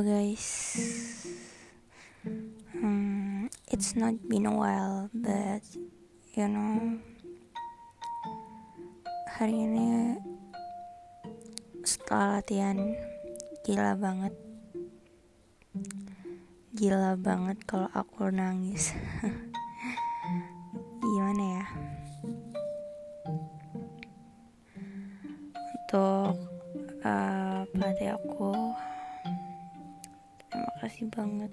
Guys, hmm, it's not been a while, but you know, hari ini setelah latihan gila banget, gila banget kalau aku nangis. Gimana ya? Untuk uh, pelatih aku terima kasih banget.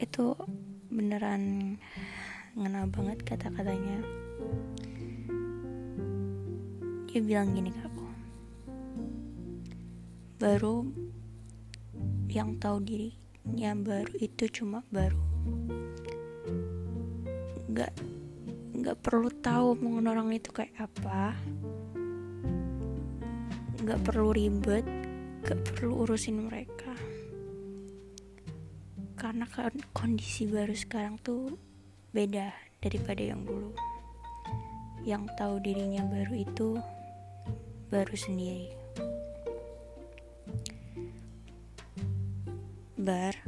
Itu beneran ngena banget kata-katanya. Dia bilang gini ke aku. Baru yang tahu diri yang baru itu cuma baru. Nggak nggak perlu tahu mengenai orang itu kayak apa. Nggak perlu ribet gak perlu urusin mereka karena kan kondisi baru sekarang tuh beda daripada yang dulu. Yang tahu dirinya baru itu baru sendiri. Bar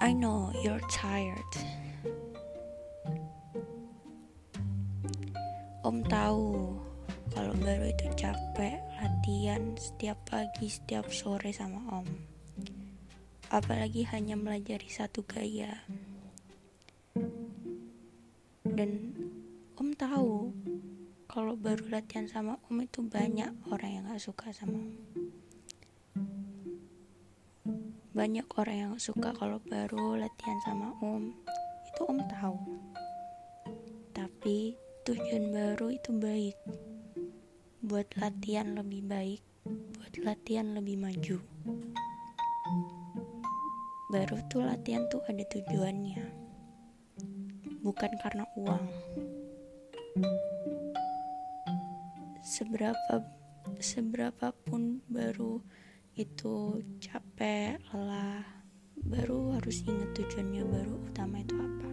I know you're tired. Om tahu kalau baru itu capek latihan setiap pagi setiap sore sama om apalagi hanya melajari satu gaya. Dan om tahu kalau baru latihan sama om itu banyak orang yang gak suka sama om. Banyak orang yang suka kalau baru latihan sama om. Itu om tahu. Tapi tujuan baru itu baik. Buat latihan lebih baik, buat latihan lebih maju. Baru tuh latihan tuh ada tujuannya, bukan karena uang. Seberapa seberapa pun baru itu capek, lelah, baru harus ingat tujuannya baru utama itu apa.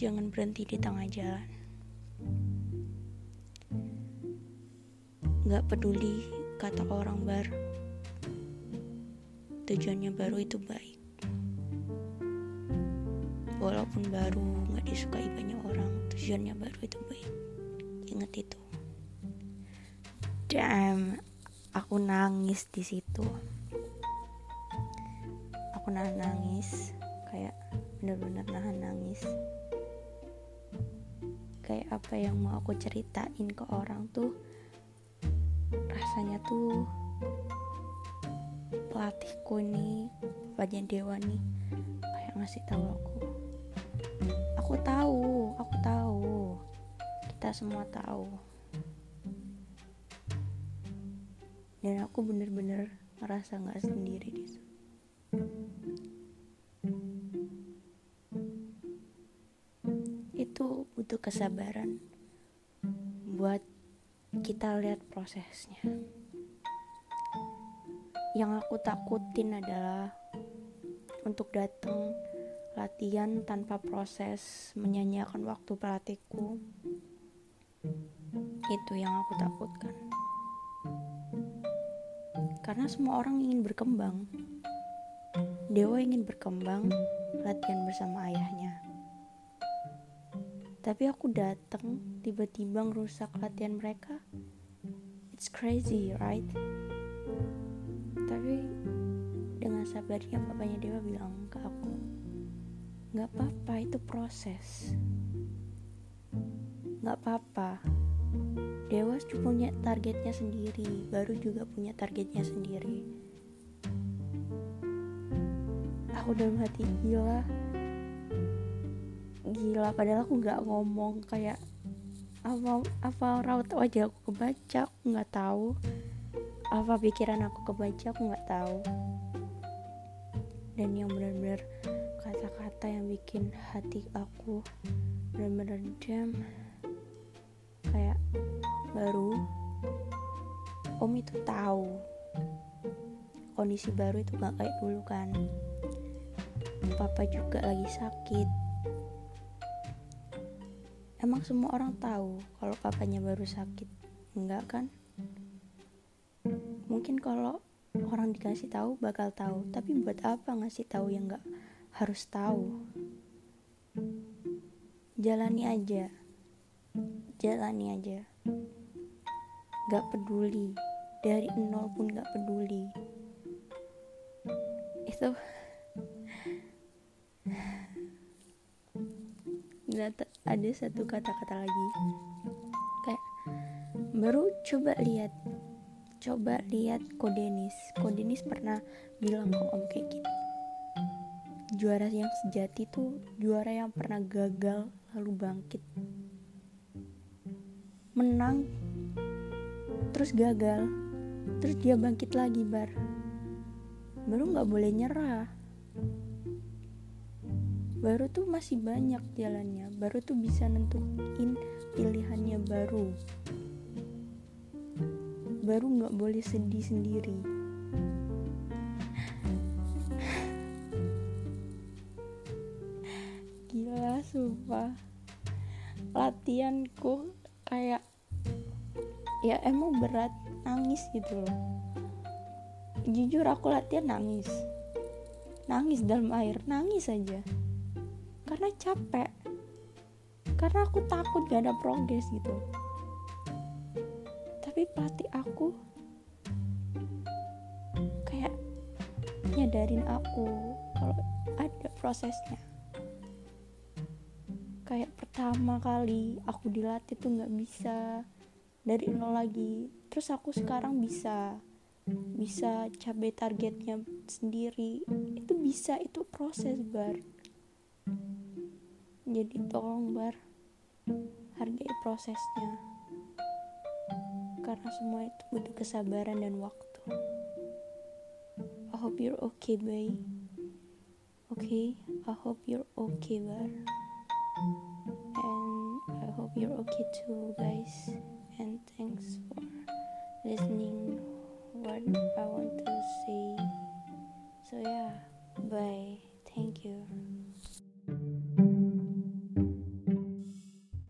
Jangan berhenti di tengah jalan. Gak peduli kata orang bar Tujuannya baru itu baik. Walaupun baru gak disukai banyak orang Tujuannya baru itu baik. Ingat itu. Damn Aku nangis di situ. Aku nahan nangis Kayak bener-bener nahan nangis. Kayak apa yang mau aku ceritain ke orang tuh rasanya tuh pelatihku ini bapaknya Dewa nih kayak ngasih tahu aku. Aku tahu aku tahu. Kita semua tahu. Dan aku bener-bener ngerasa nggak sendiri di itu butuh kesabaran buat kita lihat prosesnya. Yang aku takutin adalah untuk datang latihan tanpa proses menyanyiakan waktu pelatihku. Itu yang aku takutkan. Karena semua orang ingin berkembang. Dewa ingin berkembang, latihan bersama ayahnya tapi aku datang tiba-tiba ngerusak latihan mereka it's crazy right sabarnya bapaknya Dewa bilang ke aku nggak apa-apa itu proses. Nggak apa-apa. Dewa punya targetnya sendiri baru juga punya targetnya sendiri. Aku dalam hati gila. Gila padahal aku nggak ngomong kayak apa apa raut wajah aku kebaca? Aku nggak tahu. Apa pikiran aku kebaca aku nggak tahu dan yang benar-benar kata-kata yang bikin hati aku benar-benar jam kayak baru om itu tahu kondisi baru itu gak kayak dulu kan. Papa juga lagi sakit. Emang semua orang tahu kalau papanya baru sakit? Enggak kan? Mungkin kalau orang dikasih tahu bakal tahu. Tapi buat apa ngasih tahu yang nggak harus tahu? Jalani aja. Jalani aja. Gak peduli. Dari nol pun gak peduli. Itu. Ada satu kata-kata lagi. Kayak baru coba lihat coba lihat Kodenis Kodenis pernah bilang ke om kayak gini juara yang sejati tuh juara yang pernah gagal lalu bangkit. Menang terus gagal terus dia bangkit lagi bar. Baru nggak boleh nyerah. Baru tuh masih banyak jalannya. Baru tuh bisa nentuin pilihannya baru baru nggak boleh sedih sendiri. Gila sumpah. Latihanku kayak ya emang berat nangis gitu loh. Jujur aku latihan nangis. Nangis dalam air nangis aja. Karena capek. Karena aku takut gak ada progres gitu pelatih aku kayak nyadarin aku kalau ada prosesnya. Kayak pertama kali aku dilatih tuh nggak bisa dari nol lagi. Terus aku sekarang bisa bisa capai targetnya sendiri. Itu bisa itu proses bar. Jadi tolong bar hargai prosesnya karena semua itu butuh kesabaran dan waktu. I hope you're okay bye okay? I hope you're okay bar. And I hope you're okay too guys. And thanks for listening what I want to say. So yeah. Bye